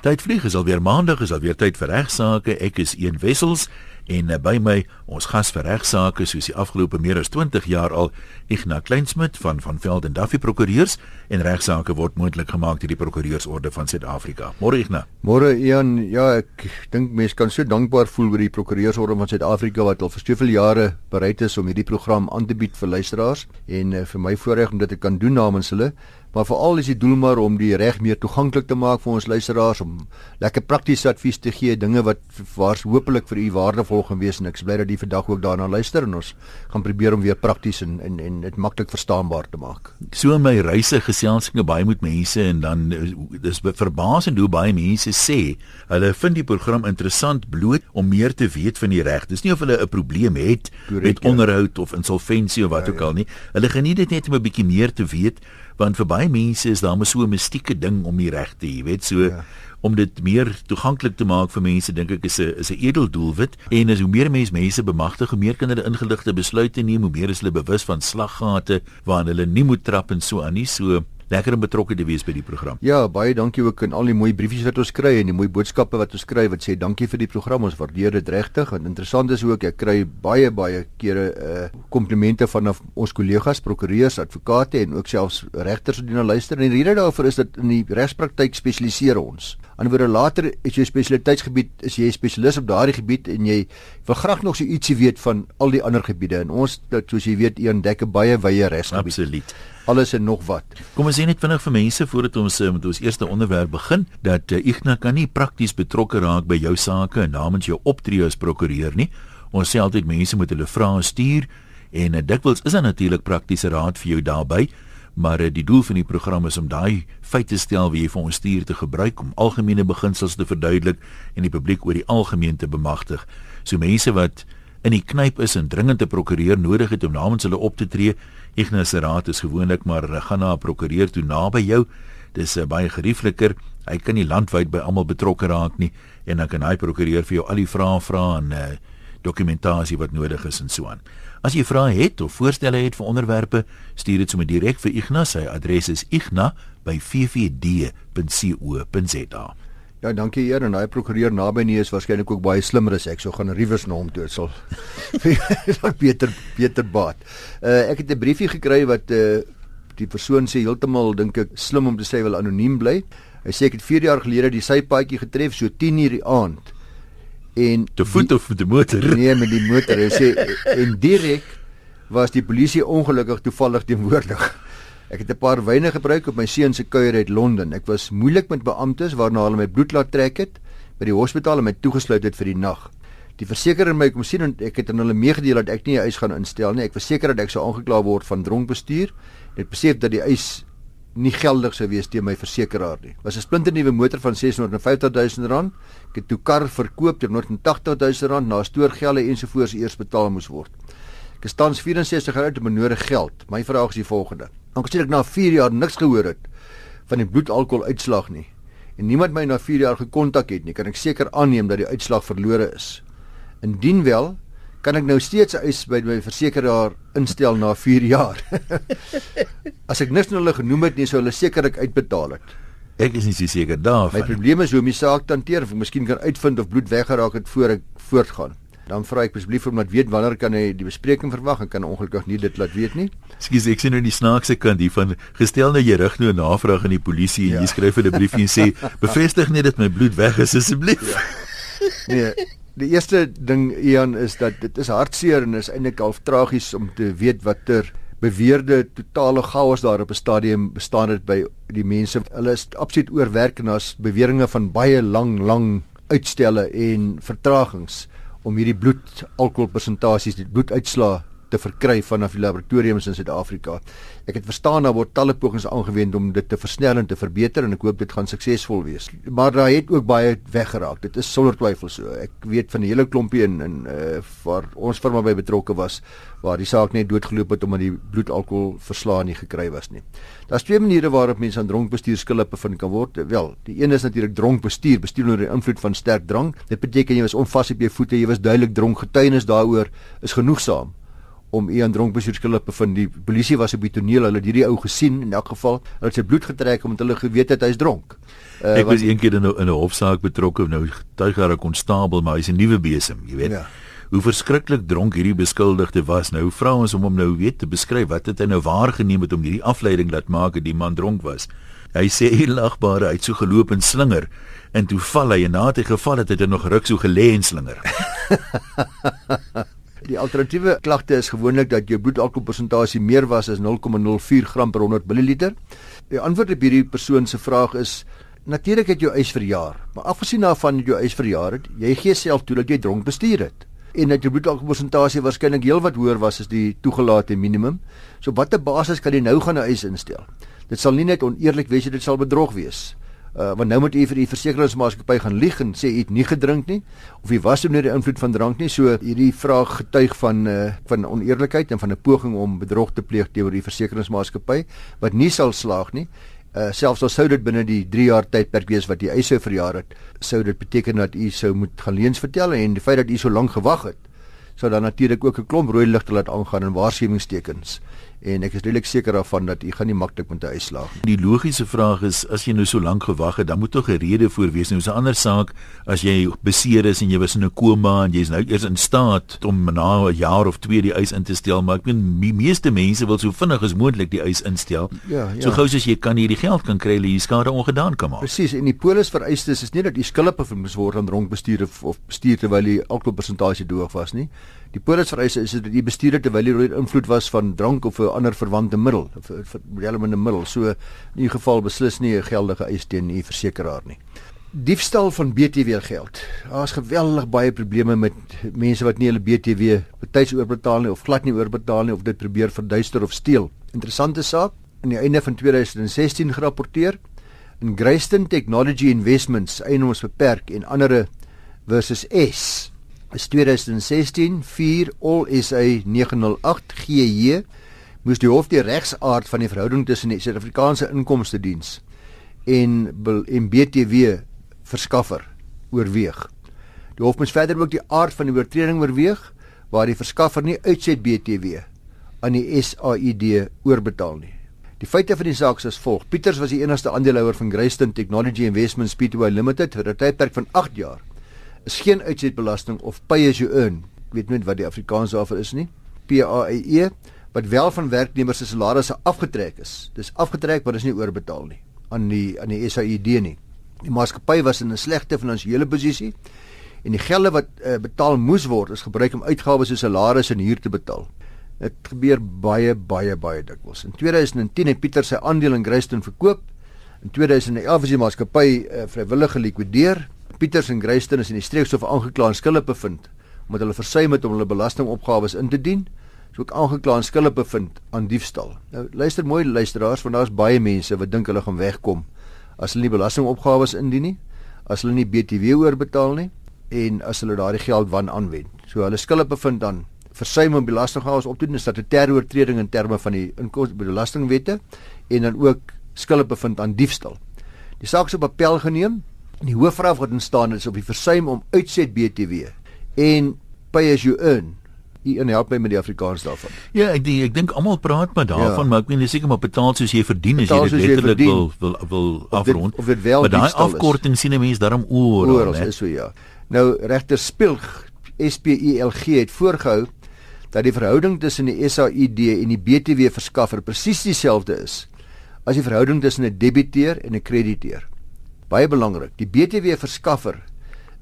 Tyd vlieg is alweer maandag, is alweer tyd vir regsaake. Ek is een wessels en uh, by my ons gas vir regsaake soos die afgelope meer as 20 jaar al Ignas Kleinsmid van van Veld en Duffy Prokureurs en regsaake word moontlik gemaak deur die Prokureursorde van Suid-Afrika. Môre Ignas. Môre Ian, ja, ek dink mense kan so dankbaar voel oor die Prokureursorde van Suid-Afrika wat al vir soveel jare bereid is om hierdie program aan te bied vir luisteraars en uh, vir my voorreg om dit te kan doen namens hulle maar veral is die doel maar om die reg meer toeganklik te maak vir ons luisteraars om lekker praktiese advies te gee dinge wat waars hopelik vir u waardevol gaan wees en ek is bly dat u vandag ook daarna luister en ons gaan probeer om weer prakties en en en dit maklik verstaanbaar te maak. So in my reise geselsinge baie met mense en dan dis verbaasend hoe baie mense sê hulle vind die program interessant bloot om meer te weet van die reg. Dis nie of hulle 'n probleem het Correct, met ja. onderhoud of insolventie of wat ja, ook al nie. Hulle geniet dit net om 'n bietjie meer te weet want vir baie mense is daar 'n so 'n mistieke ding om die reg te hê, weet so ja. om dit meer toeganklik te maak vir mense dink ek is 'n is 'n edel doelwit en as hoe meer mense mense bemagtig, hoe meer kan hulle ingeligte besluite neem, hoe meer is hulle bewus van slaggate waarna hulle nie moet trap en so aan nie so lekker om betrokke te wees by die program. Ja, baie dankie ook aan al die mooi briefies wat ons kry en die mooi boodskappe wat ons kry wat sê dankie vir die program. Ons waardeer dit regtig. En interessant is ook ek kry baie baie kere uh komplimente van ons kollegas, prokureurs, advokate en ook selfs regters wat na luister. En die rede daarvoor is dat in die regspraktyk spesialiseer ons. Anderswoorde later is jou spesialiteitsgebied is jy 'n spesialis op daardie gebied en jy wil graag nog so ietsie weet van al die ander gebiede. En ons dat soos jy weet, een dekke baie wye regsgebied. Absoluut alles en nog wat. Kom ons sê net vinnig vir mense voordat ons eh, met ons eerste onderwerp begin dat uh, Ignas kan nie prakties betrokke raak by jou sake namens jou optree as prokureur nie. Ons sê altyd mense moet hulle vrae stuur en uh, dikwels is daar natuurlik praktiese raad vir jou daarbey. Maar uh, die doel van die program is om daai feite stel wie jy vir ons stuur te gebruik om algemene beginsels te verduidelik en die publiek oor die algemeen te bemagtig. So mense wat in die knyp is en dringend 'n prokureur nodig het om namens hulle op te tree, Ignas Raad is gewoonlik maar gaan na 'n prokureur toe naby jou. Dis uh, baie geriefliker. Hy kan nie landwyd by almal betrokke raak nie en dan kan hy prokureur vir jou al die vrae vra en uh, dokumentasie wat nodig is en so aan. As jy vrae het of voorstelle het vir onderwerpe, stuur dit sommer direk vir Ignas. Sy adres is igna@ffd.co.za. Ja, dankie heer en daai prokureur naby nie is waarskynlik ook baie slimmer as ek. So gaan Riewers na hom toe. Dit sal beter beter baat. Uh ek het 'n briefie gekry wat uh die persoon sê heeltemal dink ek slim om te sê wil anoniem bly. Hy sê ek het 4 jaar gelede die sypaadjie getref so 10:00 die aand. En te voet of met die motor? Nee, met die motor. Hy sê en direk was die polisie ongelukkig toevallig teenwoordig. Ek het 'n paar wyne gebruik op my seun se kuier uit Londen. Ek was moeilik met beamptes waarna hulle my bloed laat trek het by die hospitaal en my toegesluit het vir die nag. Die versekerer my kom sien en ek het aan hulle meegedeel dat ek nie 'n eis gaan instel nie. Ek verseker dat ek sou aangekla word van dronk bestuur. Ek besef dat die eis nie geldig sou wees teen my versekeraar nie. Was 'n splinternuwe motor van 650 000 rand. Ek het toe kar verkoop teen 180 000 rand na stoorgelde ensovoorts eers betaal moes word. Ek is tans 64 jaar oud en benodig geld. My vraag is die volgende: Aangezien ek na 4 jaar niks gehoor het van die bloedalkohol uitslag nie en niemand my na 4 jaar gekontak het nie, kan ek seker aanneem dat die uitslag verlore is. Indien wel, kan ek nou steeds eis by my versekeraar instel na 4 jaar. As ek niks nou hulle genoem het nie, sou hulle sekerlik uitbetaal het. Ek is nie so seker daarvan. My probleem is hoe om die saak te hanteer of ek miskien kan uitvind of bloed weggeraak het voor ek voortgaan dan vra ek asseblief om dat weet wanneer kan hy die bespreking verwag en kan ongelukkig nie dit laat weet nie. Ekskuus, ek sien nou die snaakse kant hier van gestel nou jy rig nou 'n navraag aan die polisie en ja. jy skryf hulle 'n briefie en sê bevestig net dat my bloed weg is asseblief. Ja. Nee, die eerste ding Ian is dat dit is hartseer en is eintlik half tragies om te weet watter beweerde totale chaos daar op 'n stadium bestaan het by die mense. Hulle is absoluut oorwerk en daar's beweringe van baie lang lang uitstelle en vertragings om hierdie bloed alkoholpersentasies, die bloeduitslae te verkry vanaf die laboratoriums in Suid-Afrika. Ek het verstaan daar word talle pogings aangewend om dit te versnel en te verbeter en ek hoop dit gaan suksesvol wees. Maar daar het ook baie weggeraak. Dit is sonder twyfel so. Ek weet van 'n hele klompie in in uh waar ons firma by betrokke was waar die saak net doodgeloop het omdat die bloedalkohol verslae nie gekry was nie. Daar's twee maniere waarop mense aan dronk bestuur skuldig bevind kan word. Wel, die een is natuurlik dronk bestuur, bestuur onder die invloed van sterk drank. Dit beteken jy was onvas op jou voete, jy was duidelik dronk. Getuienis daaroor is genoegsaam om u aan dronkbestuur skuldig bevind. Die polisie was op die toneel, hulle het hierdie ou gesien in elk geval. Hulle het sy bloed getrek omdat hulle geweet het hy's dronk. Uh, ek was eendag in 'n in 'n hofsaak betrokke, nou tuig daar 'n konstabel, maar hy's 'n nuwe besem, jy weet. Ja. Hoe verskriklik dronk hierdie beskuldigde was. Nou vra ons om hom nou weet te beskryf wat het hy nou waargeneem het om hierdie afleiding laat maak dat die man dronk was. Hy sê hy lagbare uit so geloop en slinger en toe val hy en na hy geval het het hy nog ruk so gelê en slinger. Die alternatiewe klagte is gewoonlik dat jou bloedalkoholpersentasie meer was as 0,04 gram per 100 ml. Die antwoord op hierdie persoon se vraag is natuurlik het jou eis verjaar, maar afgesien daarvan dat jou eis verjaar het, jy gee self toe dat jy dronk bestuur het en dat jou bloedalkoholpersentasie waarskynlik heelwat hoër was as die toegelate minimum. So watter basis kan jy nou gaan 'n eis instel? Dit sal nie net oneerlik wees dit sal bedrog wees. Uh want nou moet u vir die versekeringsmaatskappy gaan lieg en sê u het nie gedrink nie of u was onder die invloed van drank nie. So hierdie vraag getuig van uh van oneerlikheid en van 'n poging om bedrog te pleeg teenoor die versekeringsmaatskappy wat nie sal slaag nie. Uh selfs al sou dit binne die 3 jaar tydperk wees wat die eis sou verjaar het, sou dit beteken dat u sou moet gaan leens vertel en die feit dat u so lank gewag het, sou dan natuurlik ook 'n klomp rooi ligte laat aangaan en waarskuwingstekens en ek is redelik seker daarvan dat u gaan nie maklik met 'n uitslag nie. Die logiese vraag is as jy nou so lank gewag het, dan moet tog 'n rede voor wees. Nou is 'n ander saak as jy beseer is en jy was in 'n koma en jy's nou eers in staat om na 'n jaar of 2 die eis in te stel, maar ek meen die meeste mense wil so vinnig as moontlik die eis instel. Ja, ja. So gou as jy kan hierdie geld kan kry, jy skade ongedaan kan maak. Presies, en die polis vereistes is nie dat jy of moet word aan dronk bestuur of, bestuur terwyl jy alkoholpersentasie doog was nie. Die polisvereise is dit die bestuurder terwyl hy onder invloed was van drank of 'n ander verwante middel, 'n helmende middel. So in die geval beslis nie 'n geldige eis teen die versekeraar nie. Diefstal van BTW geld. Daar's geweldig baie probleme met mense wat nie hulle BTW betyds oorbetaal nie of glad nie oorbetaal nie of dit probeer verduister of steel. Interessante saak in die einde van 2016 gerapporteer in Greyston Technology Investments, eienaars beperk en ander versus S is 2016 4 All SA 908 GJ moes die hof die regsaard van die verhouding tussen die Suid-Afrikaanse Inkomste Diens en en BTW verskaffer oorweeg. Die hof moes verder ook die aard van die oortreding oorweeg waar die verskaffer nie uitset BTW aan die SAID oorbetaal nie. Die feite van die saak is as volg: Pieters was die enigste aandeelhouer van Greyston Technology Investments Pty Limited vir 'n tydperk van 8 jaar is geen uitsetbelasting of pay as you earn. Ek weet nie wat die Afrikaans daarvoor is nie. P A E E wat wel van werknemers se salarisse afgetrek is. Dis afgetrek maar dis nie oorbetaal nie aan die aan die SAID nie. Die maatskappy was in 'n slegte finansiële posisie en die gelde wat uh, betaal moes word is gebruik om uitgawes soos salarisse en huur te betaal. Dit gebeur baie baie baie dikwels. In 2010 het Pieter sy aandeel in Greyston verkoop. In 2011 is die maatskappy uh, vrywillig gelikwideer Pieters en Greyston is in die streekshof aangekla en skuldig bevind omdat hulle versuim het om hulle belastingopgawes in te dien. So ook aangekla en skuldig bevind aan diefstal. Nou luister mooi luisteraars, want daar's baie mense wat dink hulle gaan wegkom as hulle nie belastingopgawes indien nie, as hulle nie BTW oorbetaal nie en as hulle daardie geld wan aanwend. So hulle skuldig bevind dan versuim om belastinggawes op te doen, is dit 'n terroortreding in terme van die inkomstebelastingwette en dan ook skuldig bevind aan diefstal. Die saak is op appel geneem Die hoofvraag wat ontstaan is op die versuim om uitset BTW en pay as you earn. U en help my met die Afrikaans daarvan. Ja, ek die, ek dink almal praat maar daarvan, ja. maar ek weet nie seker maar betaal soos jy verdien as jy dit letterlik wil wil wil afrond. Of dit wel maar daai afkorting sien 'n mens daarom oor. Oor is so ja. Nou regter Spilg SPELG het voorgehou dat die verhouding tussen die SAID en die BTW verskaffer presies dieselfde is as die verhouding tussen 'n debiteur en 'n krediteur baie belangrik. Die BTW verskaffer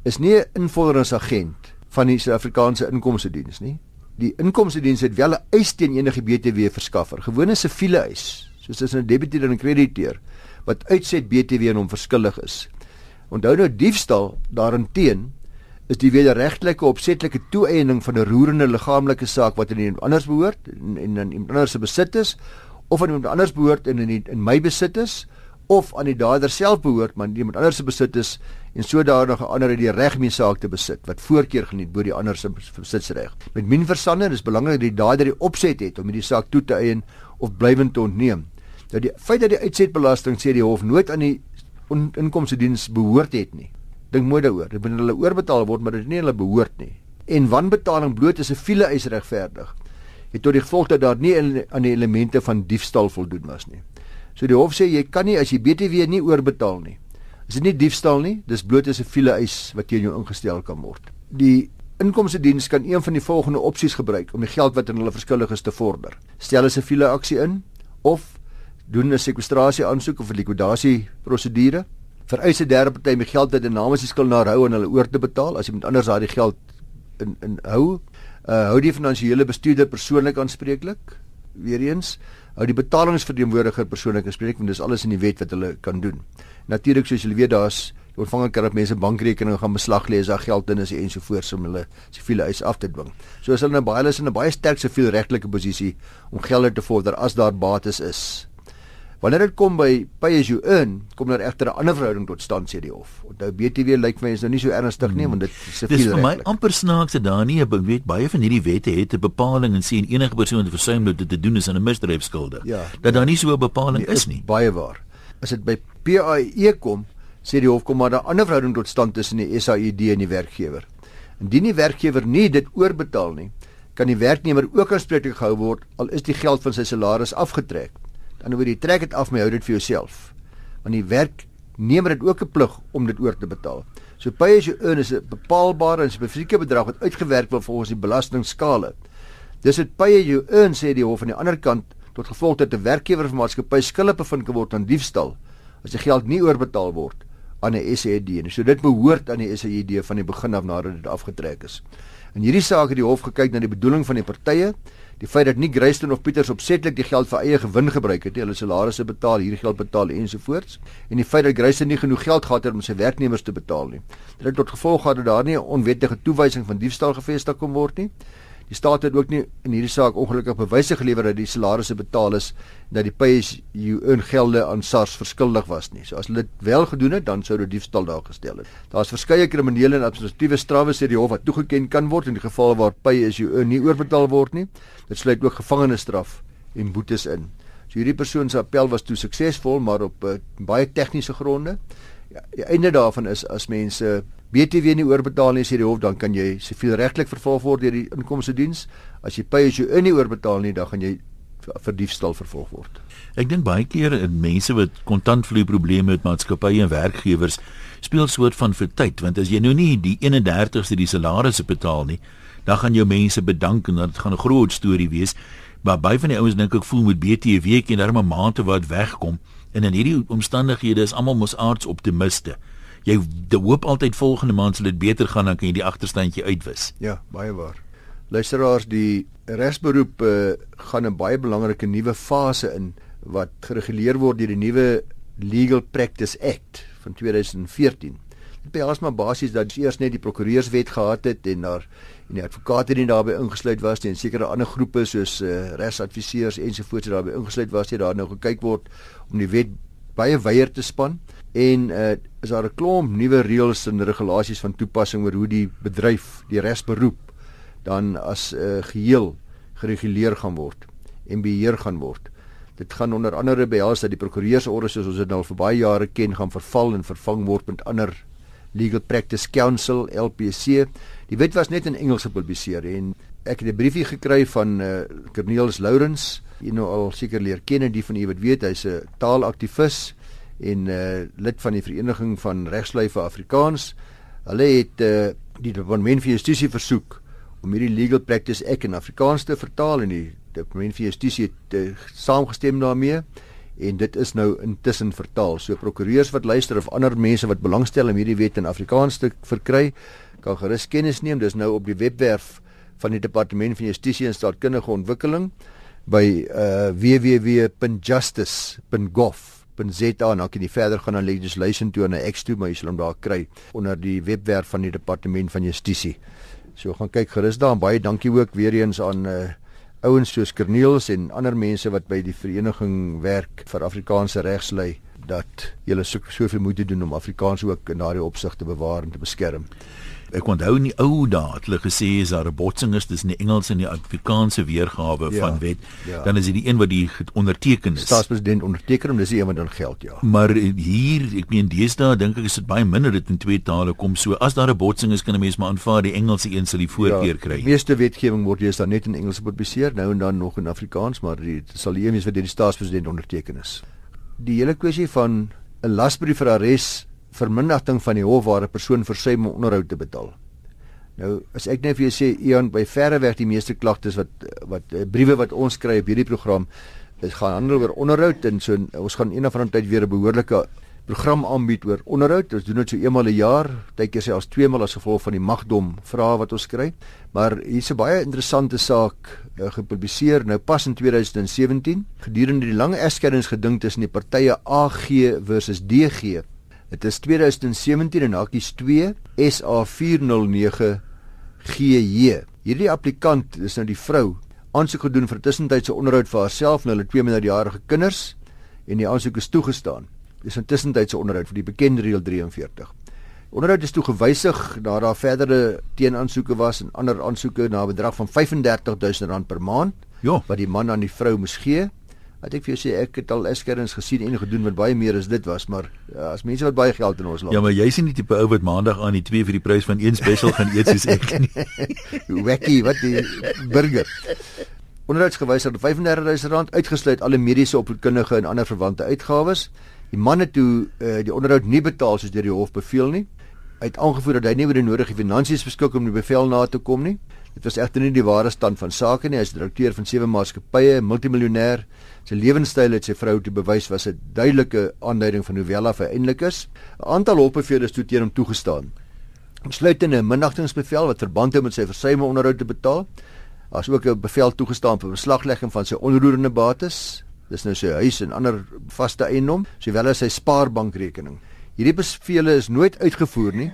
is nie 'n invorderingsagent van die Suid-Afrikaanse Inkomste Diens nie. Die Inkomste Diens het wel 'n eis teen enige BTW verskaffer, gewone siviele eis, soos tussen 'n debiteur en 'n krediteur wat uitset BTW en hom verskuldig is. Onthou nou diefstal daarenteen is die wederregtelike opsetlike toeëning van 'n roerende liggaamlike saak wat aan iemand anders behoort en in iemand anders se besit is of aan iemand anders behoort en in in my besit is of aan die dader self behoort maar iemand anders se besit is en sodanig 'n ander het die reg om die saak te besit wat voorkeur geniet bo die ander se besitsreg. Met min versander is belangrik dat die dader die opset het om hierdie saak toe te eien of blywend te ontneem. Dat die feit dat die uitsetbelasting sê die hof nooit aan die inkomste diens behoort het nie. Dink mooi daaroor. Dit moet hulle oorbetaal word maar dit nie hulle behoort nie. En wanbetaling bloot is 'n file eis regverdig. het tot die gevolg dat daar nie aan die elemente van diefstal voldoen was nie. So die hof sê jy kan nie as jy BTW nie oorbetaal nie. Is dit nie diefstal nie, dis bloot 'n siviele eis wat teen jou ingestel kan word. Die inkomste diens kan een van die volgende opsies gebruik om die geld wat in hulle verskuldig is te vorder. Stel 'n siviele aksie in of doen 'n sekwestrasie aansoek of 'n likwidasie prosedure. Vereis 'n derde party om die geld wat namens die skuldenaar hou aan hulle oor te betaal as iemand anders daai geld in in hou. Uh hou die finansiële bestuurder persoonlik aanspreeklik. Weereens hou die betalingsverteenwoordiger persoonlik aanspreeklik want dis alles in die wet wat hulle kan doen. Natuurlik soos julle weet daar's ontvanger kan op mense bankrekeninge gaan beslag lê as daar geld in is ensovoorts om hulle siviele eis af te dwing. So is hulle nou baie hulle is in 'n baie sterk siviel regtelike posisie om gelde te vorder as daar bates is. Wanneer dit kom by pay as you earn, kom daar egter 'n ander verhouding tot stand sê die hof. Onthou BTW lyk vir my is nou nie so ernstig nie, hmm. want dit is siviel. Dis vir my amper snaaks dat daar nie 'n weet baie van hierdie wette het 'n bepaling en sien enige persoon wat versuim het dit te doen is 'n misdrijf skuldig. Ja, dat daar nie so 'n bepaling nee, is nie. Baie waar. As dit by PAE kom, sê die hof kom maar 'n ander verhouding tot stand tussen die SAID en die werkgewer. Indien die werkgewer nie dit oorbetaal nie, kan die werknemer ook aanspreeklik gehou word al is die geld van sy salaris afgetrek. Dan word jy trek dit af, maar hou dit vir jouself. Want die werknemer het ook 'n plig om dit oor te betaal. So pay as you earn is 'n bepaalbare en spesifieke bedrag wat uitgewerk word volgens die belastingskale. Dis dit pay as you earn sê die hof aan die ander kant tot gevolg dat 'n werkgewer of maatskappy skuldig bevind kan word aan diefstal as die geld nie oorbetaal word aan 'n SAID nie. So dit behoort aan die SAID van die begin af nadat dit afgetrek is. In hierdie saak het die hof gekyk na die bedoeling van die partye, die feit dat nie Greyston of Pieters opsetlik die geld vir eie gewin gebruik het nie, hulle salarisse betaal, hierdie geld betaal ensovoorts, en die feit dat Greyston nie genoeg geld gehad het om sy werknemers te betaal nie. Dit het tot gevolg gehad dat daar nie 'n onwettige toewysing van diefstal gevestig kon word nie. Die staat het ook nie in hierdie saak ongelukkig bewyse gelewer dat die salarisse betaal is dat die PSU ingelde aan SARS verskuldig was nie. So as hulle dit wel gedoen het, dan sou dit diefstal daar gestel het. Daar's verskeie kriminele en administratiewe strawe sê die hof wat toegeken kan word in die geval waar PSU nie oorbetaal word nie. Dit sluit ook gevangenisstraf en boetes in. So hierdie persoon se appel was toe suksesvol, maar op uh, baie tegniese gronde. Ja, die einde daarvan is as mense BTW nie oorbetaal nie, sê die hof, dan kan jy siviel regtelik vervolg word deur die inkomste diens. As jy pay as earn nie oorbetaal nie, dan gaan jy vir diefstal vervolg word. Ek dink baie keer in mense wat kontantvloei probleme met maatskappye en werkgewers speel soort van vir tyd, want as jy nou nie die 31ste die salarisse betaal nie, dan gaan jou mense bedank en dit gaan 'n groot storie wees. Maar baie van die ouens dink ek voel met BTW en dan 'n maand wat wegkom en in hierdie omstandighede is almal mos aards optimiste jy hoop altyd volgende maand sal dit beter gaan dan kan jy die agterstandjie uitwis. Ja, baie waar. Luisteraars, die regsberoep uh, gaan 'n baie belangrike nuwe fase in wat gereguleer word deur die nuwe Legal Practice Act van 2014. Dit behels maar basies dat eers net die prokureurswet gehad het en daar en die advokate nie daarbey ingesluit was nie en sekere ander groepe soos uh, regsadviseurs ensovoorts daarbey ingesluit was nie daar nou gekyk word om die wet baie wyeer te span en uh, is daar 'n klomp nuwe reëls en regulasies van toepassing oor hoe die bedryf, die regsberoep dan as 'n uh, geheel gereguleer gaan word en beheer gaan word. Dit gaan onder andere behels dat die prokureursorde soos ons dit nou al vir baie jare ken gaan verval en vervang word met ander Legal Practice Council LPC. Die wet was net in Engels gepubliseer en ek het 'n briefie gekry van uh, Cornelius Lourens, jy nou al seker leer ken, die van u wat weet hy's 'n taalaktivis en uh, lid van die vereniging van regslui vir Afrikaans. Hulle het uh, die departement vir justisie versoek om hierdie legal practice ek in Afrikaans te vertaal en die departement vir justisie het uh, saamgestem daarmee en dit is nou intussen vertaal. So prokureurs wat luister of ander mense wat belangstel om hierdie wet in Afrikaans te verkry, kan gerus kennis neem. Dis nou op die webwerf van die departement van justisie en staatkundige ontwikkeling by uh, www.justice.gov www.rsg.za en dan kan jy verder gaan na legislation toe en na X toe maar jy sal hom daar kry onder die webwerf van die departement van justisie. So gaan kyk gerus daar en baie dankie ook weer eens aan uh, ouens soos Corneels en ander mense wat by die vereniging werk vir Afrikaanse regslei dat julle so, soveel moeite doen om Afrikaans ook in daardie opsig te bewaar en te beskerm. Ek onthou in die ou dae het hulle gesê is daar 'n botsing is tussen die Engelse en die Afrikaanse weergawe ja, van wet. Ja. Dan is dit die een wat die onderteken is. Staatspresident onderteken hom, dis die een wat dan geld, ja. Maar hier, ek meen deesdae dink ek is dit baie minder dit in twee tale kom. So as daar 'n botsing is, kan 'n mens maar aanvaar die Engelse een sal die voorkeur ja, kry. Die meeste wetgewing word deesdae net in Engels gepubliseer, nou en dan nog in Afrikaans, maar dit sal die een wees wat deur die staatspresident onderteken is. Die hele kwessie van 'n lasbrief vir arrest vermindering van die hof waar 'n persoon versuim om onderhoud te betaal. Nou, as ek net vir jou sê, Ian, by verre weg die meeste klagtes wat wat uh, briewe wat ons kry op hierdie program, dit gaan handel oor onderhoud en so ons gaan eendag van tyd weer 'n behoorlike program aanbied oor onderhoud. Ons doen dit so eenmal 'n een jaar, tydjie sê as tweemal as gevolg van die magdom vrae wat ons kry. Maar hier's 'n baie interessante saak uh, gepubliseer nou pas in 2017 gedurende die lang egskeidingsgeding tussen die partye AG versus DG Dit is 2017 en hakies 2 SA409 GJ. Hierdie applikant, dis nou die vrou, aansoek gedoen vir tussentydse onderhoud vir haarself en hulle twee minderjarige kinders en die aansoek is toegestaan. Dis 'n tussentydse onderhoud vir die bekende reël 43. Onderhoud is toe gewysig nadat daar verdere teenaansoeke was en ander aansoeke na 'n bedrag van R35000 per maand jo. wat die man aan die vrou moes gee. Wat ek vir jou sê, ek het al eskerings gesien en gedoen wat baie meer as dit was, maar ja, as mense wat baie geld in ons land. Ja, maar jy sien die tipe ou wat maandag aan die 2 vir die prys van een special gaan eet soos ek nie. Wekkie, wat die burger. Onderhoudsgewys het R35000 uitgesluit alle mediese opvoedkundige en ander verwante uitgawes. Die man het toe uh, die onderhoud nie betaal soos deur die hof beveel nie. Hy het aangevoer dat hy nie oor die nodige finansies beskik om die bevel na te kom nie. Dit was egter nie die ware stand van sake nie. Hy is direkteur van sewe maatskappye, multimiljonêr. Sy lewenstyl het sy vrou te bewys was 'n duidelike aanduiding van hoe wel hy eintlik is. 'n Aantal hulpbevele is toe teen hom toegestaan. Insluitende 'n minnagtingsbevel wat verband hou met sy versuime onderhoud te betaal. As ook 'n bevel toegestaan vir beslaglegging van sy onroerende bates. Dis nou sy huis en ander vaste eiendom, sowel as sy spaarbankrekening. Hierdie bevele is nooit uitgevoer nie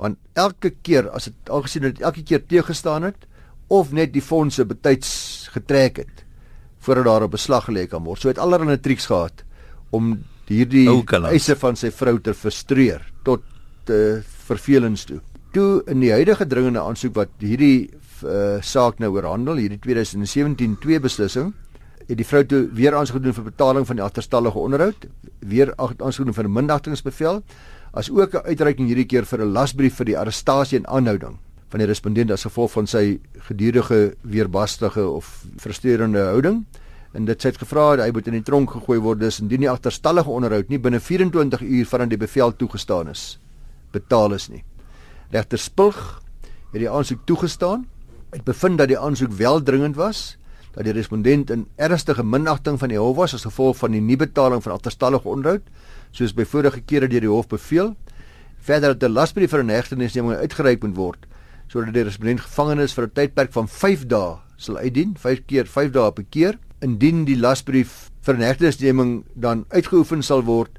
want elke keer as dit aangesien dat elke keer teëgestaan het of net die fondse betyds getrek het voordat daar op beslag gelê kan word. So het allerlei triks gehad om hierdie eise van sy vrou te frustreer tot uh, vervelings toe. Toe in die huidige dringende aansoek wat hierdie uh, saak nou oorhandel, hierdie 2017 2 beslissing, het die vrou toe weer aansoek gedoen vir betaling van die agterstallige onderhoud, weer aansoek gedoen vir 'n mindagtingsbevel as ook 'n uitreiking hierdie keer vir 'n lasbrief vir die arrestasie en aanhouding van die respondent as gevolg van sy gedurende weerbarstige of frustrerende houding. En dit dit gevra dat hy moet in die tronk gegooi word dis indien die agterstallige onderhoud nie binne 24 uur van die bevel toegestaan is betaal is nie. Regter Spilg het die aansoek toegestaan. Het bevind dat die aansoek wel dringend was dat die respondent in ernstige minagting van die hof was as gevolg van die nie betaling van agterstallige onderhoud soos by vorige kere deur die hof beveel. Verder dat 'n lasbrief vir 'n hegtenisneming uitgereik moet word sodat die respondent gevangenes vir 'n tydperk van 5 dae sal uitdien, 5 keer 5 dae per keer, indien die lasbrief vir 'n hegtenisneming dan uitgeoefen sal word,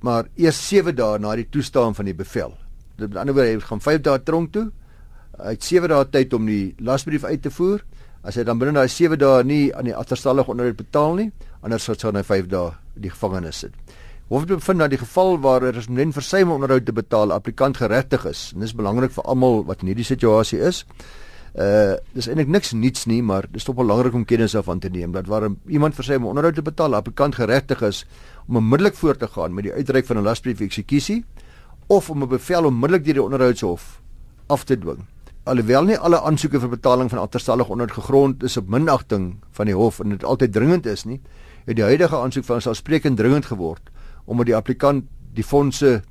maar eers 7 dae na die toestaan van die bevel. Dit met ander woorde, hy gaan 5 dae tronk toe. Hy het 7 dae tyd om die lasbrief uit te voer. As hy dan binne daai 7 dae nie aan die agterstallige onderhoud betaal nie, anders sal hy 5 dae die gevangenis sit. Hof bevind dat die geval waar 'n respondent versuim om onderhoud te betaal applikant geregtig is. En dis belangrik vir almal wat in hierdie situasie is. Uh dis eintlik niks niets nie, maar dis tog belangrik om kennis daarvan te neem dat waar iemand versuim om onderhoud te betaal, applikant geregtig is om onmiddellik voort te gaan met die uitreik van 'n lasbrief eksekusie of om 'n bevel onmiddellik deur die onderhoudshof af te dwing. Alhoewel nie alle aansoeke vir betaling van agterstallige onderhoud gegrond is op minagting van die hof en dit altyd dringend is nie, het die huidige aansoek van selfsprekend dringend geword omdat die applikant die fondse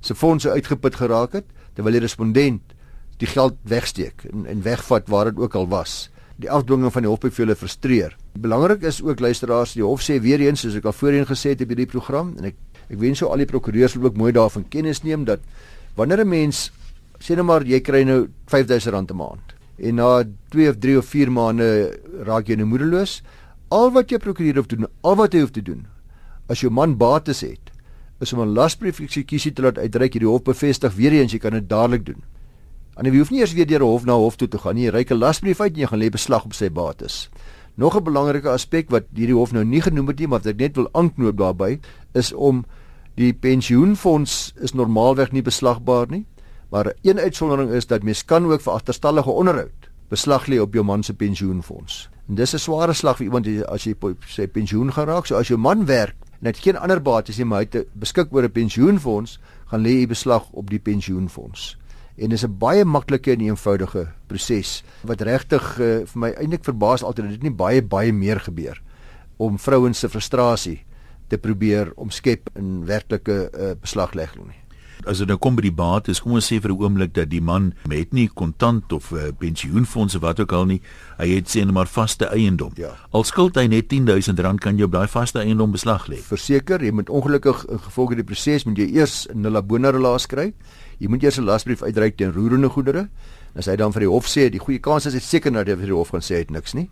se fondse uitgeput geraak het terwyl die respondent die geld wegsteek en, en wegvat waar dit ook al was. Die afdwinging van die hofbevele frustreer. Belangrik is ook luisteraars, die hof sê weer eens soos ek al voorheen gesê het op hierdie program en ek ek wens sou al die prokureurs ook mooi daarvan kennis neem dat wanneer 'n mens sê nou maar jy kry nou R5000 'n maand en na 2 of 3 of 4 maande raak jy nou moedeloos, al wat jy prokureur hoef doen, al wat jy hoef te doen as jou man bates het, is om 'n lasbrief eksekusie te laat uitreik hierdie hof bevestig weer eens jy kan dit dadelik doen. Anders jy hoef nie eers weer deur 'n hof na hof toe te gaan nie. Jy reik 'n lasbrief uit en jy gaan lê beslag op sy bates. Nog 'n belangrike aspek wat hierdie hof nou nie genoem het nie, maar wat ek net wil aanknoop daarbey, is om Die pensioenfonds is normaalweg nie beslagbaar nie, maar een uitsondering is dat mens kan ook vir agterstallige onderhoud beslag lê op jou man se pensioenfonds. En dis 'n sware slag vir iemand as jy sy pensioen gaan raak. So as jou man werk en het geen ander bates nie, maar hy het beskik oor 'n pensioenfonds, gaan lê hy beslag op die pensioenfonds. En dis 'n baie maklike en eenvoudige proses wat regtig uh, vir my eintlik verbaas altyd dat dit nie baie baie meer gebeur om vrouens se frustrasie te probeer omskep in werklike uh, beslaglegging nie as dit nou kom by die bates, kom ons sê vir 'n oomblik dat die man het nie kontant of uh, pensioenfonds of wat ook al nie, hy het sê net maar vaste eiendom. Ja. Al skuld hy net R10000, kan jy op daai vaste eiendom beslag lê. Verseker, jy moet ongelukkig gevolg die proses moet jy eers 'n nulla bona relaas kry. Jy moet eers 'n lasbrief uitreik teen roerende goedere. As hy dan vir die hof sê, die goeie kans is dit seker dat hy vir die hof gaan sê hy het niks nie.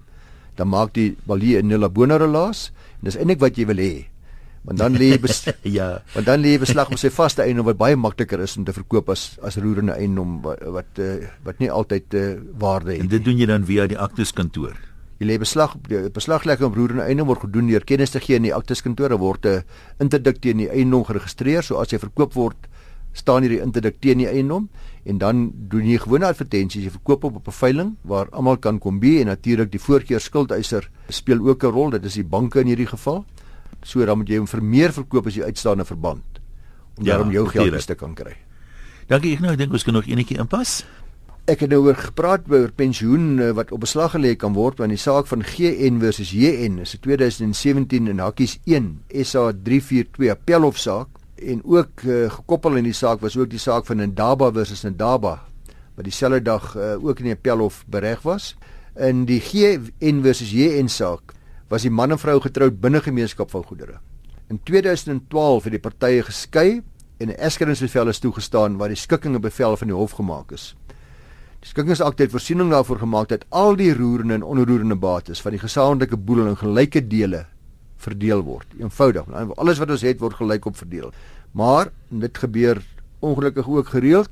Dan maak die balie 'n nulla bona relaas en dis eintlik wat jy wil hê want dan lê ja. want dan lê beslag op sy vaste eiendom wat baie makliker is om te verkoop as as roerende eiendom wat wat, uh, wat nie altyd uh, waarde het en dit doen jy dan via die akteskantoor? Jy lê beslag op die beslaglegging op roerende eiendom word gedoen deur kennis te gee in die akteskantoor. Word 'n uh, interdik teen die eiendom geregistreer. So as hy verkoop word staan hier die interdik teen die eiendom en dan doen jy gewone advertensies jy verkoop op op 'n veiling waar almal kan kom by en natuurlik die voorkeur skuldeiser speel ook 'n rol. Dit is die banke in hierdie geval So dan moet jy hom vir meer verkoop as jy uitstaande verband om ja, daarom jou geld te kan kry. Dankie ek nou ek dink ons kan nog enetjie inpas. Ek het nou oor gepraat oor pensioen eh, wat op beslag gelê kan word want die saak van GN versus JN is 'n 2017 in hakkies 1 SA 342 appelhof saak en ook uh, gekoppel in die saak was ook die saak van Ndaba versus Ndaba wat dieselfde dag uh, ook in die appelhof bereg was. In die GN versus JN saak was die man en vrou getroud binne gemeenskap van goedere. In 2012 het die partye geskei en 'n eskeringsbevel is toegestaan waar die skikkinge bevel van die hof gemaak is. Die skikkingsakte het voorsiening daarvoor gemaak dat al die roerende en onroerende bates van die gesamentlike boedel in gelyke dele verdeel word. Eenvoudig, alles wat ons het word gelykop verdeel. Maar dit gebeur ongelukkig ook gereeld.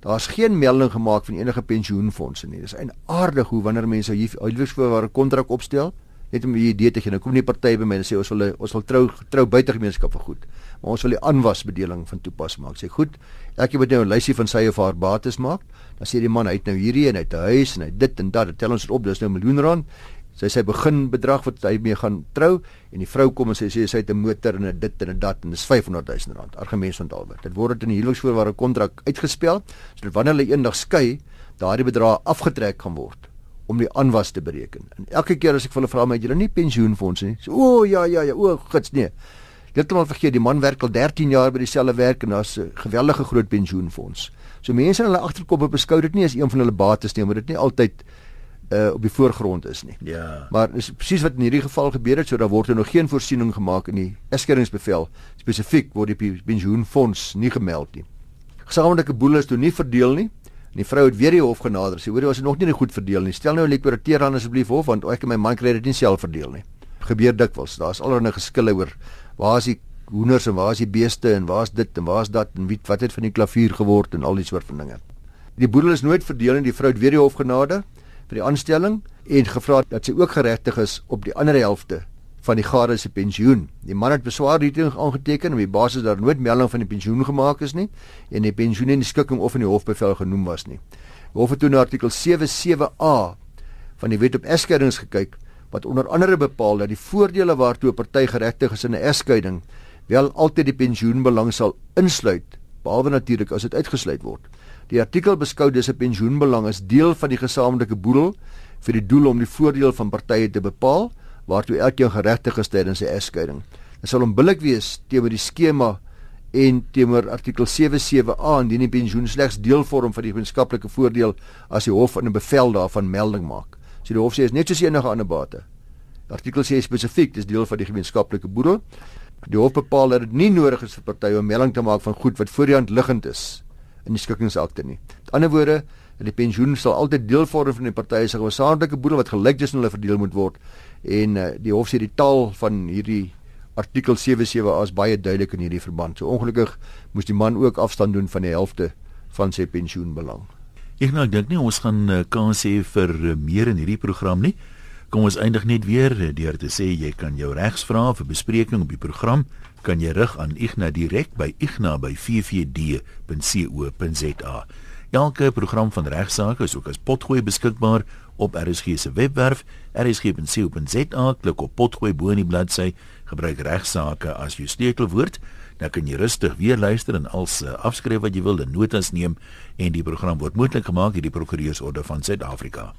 Daar's geen melding gemaak van enige pensioenfonde nie. Dis eienaardig hoe wanneer mense hier uitwys vir 'n kontrak opstel, net om 'n idee te gee. Nou kom nie party by my en sê ons wil ons wil trou trou buite gemeenskap vir goed. Maar ons wil die aanwasbedeling van toepas maak. Sê goed, elkeen moet nou 'n lysie van sy of haar bates maak. Dan sê die man hy het nou hierdie en hy het 'n huis en hy dit en dat. Tel ons dit op, dis nou 'n miljoen rand. Sy sê begin bedrag wat hy mee gaan trou en die vrou kom en sê sy het 'n motor en 'n dit en 'n dat en dis 500 000 rand. Argument van Dalbert. Dit word in die huweliksvoorwaarde kontrak uitgespel sodat wanneer hulle eendag skei, daardie bedrag afgetrek kan word om die aanwas te bereken. En elke keer as ek vir hulle vra my het julle nie pensioenfonds nie. So, o oh, ja ja ja, o gits nee. Heeltemal vergeet, die man werk al 13 jaar by dieselfde werk en daar's 'n geweldige groot pensioenfonds. So mense in hulle agterkoppe beskou dit nie as een van hulle bates nie, omdat dit nie altyd uh op die voorgrond is nie. Ja. Maar is presies wat in hierdie geval gebeur het, so daar word er nog geen voorsiening gemaak in die eskeringsbevel spesifiek word die pensioenfonds nie gemeld nie. Gesamentlike boedel is toe nie verdeel nie. En die vrou het weer die hof genader. Sy hoor jy was nog nie goed verdeel nie. Stel nou 'n liquidateur dan asseblief hof want ek en my man kry dit nie self verdeel nie. Gebeur dikwels. Daar's allerlei geskille oor waar is die hoenders en waar is die beeste en waar is dit en waar is dat en wie wat het van die klavier geword en al die soort van dinge. Die boedel is nooit verdeel en die vrou het weer die hof genader vir die aanstelling en gevra dat sy ook geregtig is op die ander helfte van die gade se pensioen. Die man het beswaar hierteen aangeteken om die basis daar nooit melding van die pensioen gemaak is nie en die pensioen in die skikking of in die hofbevel genoem was nie. Die hof het toe na artikel 77A van die wet op egskeidings gekyk wat onder andere bepaal dat die voordele waartoe 'n party geregtig is in 'n egskeiding wel altyd die pensioenbelang sal insluit behalwe natuurlik as dit uitgesluit word. Die artikel beskou dis 'n pensioenbelang as deel van die gesamentlike boedel vir die doel om die voordeel van partye te bepaal waartoe elkeen geregtig is tydens sy egskeiding. Dit sal onbillik wees teenoor die skema en teenoor artikel 77A indien die pensioen slegs deel vorm van die gemeenskaplike voordeel as die hof in 'n bevel daarvan melding maak. So die hof sê is net soos enige ander bate. Artikel sê spesifiek dis deel van die gemeenskaplike boedel. Die hof bepaal dat dit nie nodig is vir partye om melding te maak van goed wat voor die hand liggend is in die skikkingsakte nie. Met ander woorde, die pensioen sal altyd deel vorm van die partye se gemeenskaplike boedel wat gelyk tussen hulle verdeel moet word en uh, die hof sê die taal van hierdie artikel 77 is baie duidelik in hierdie verband. So ongelukkig moes die man ook afstand doen van die helfte van sy pensioenbelang. Ek nou ek dink nie ons gaan uh, kans hê vir uh, meer in hierdie program nie. Kom ons eindig net weer deur te sê jy kan jou regsvrae vir bespreking op die program kan jy rig aan Igna direk by igna@ffd.co.za. Elke program van regsaake is ook as potgooi beskikbaar op RSG se webwerf rsg.co.za. Klik op potgooi bo in die bladsy, gebruik regsaake as jou sleutelwoord, dan kan jy rustig weer luister en als uh, afskryf wat jy wil, en notas neem en die program word moontlik gemaak deur die Prokureursorde van Suid-Afrika.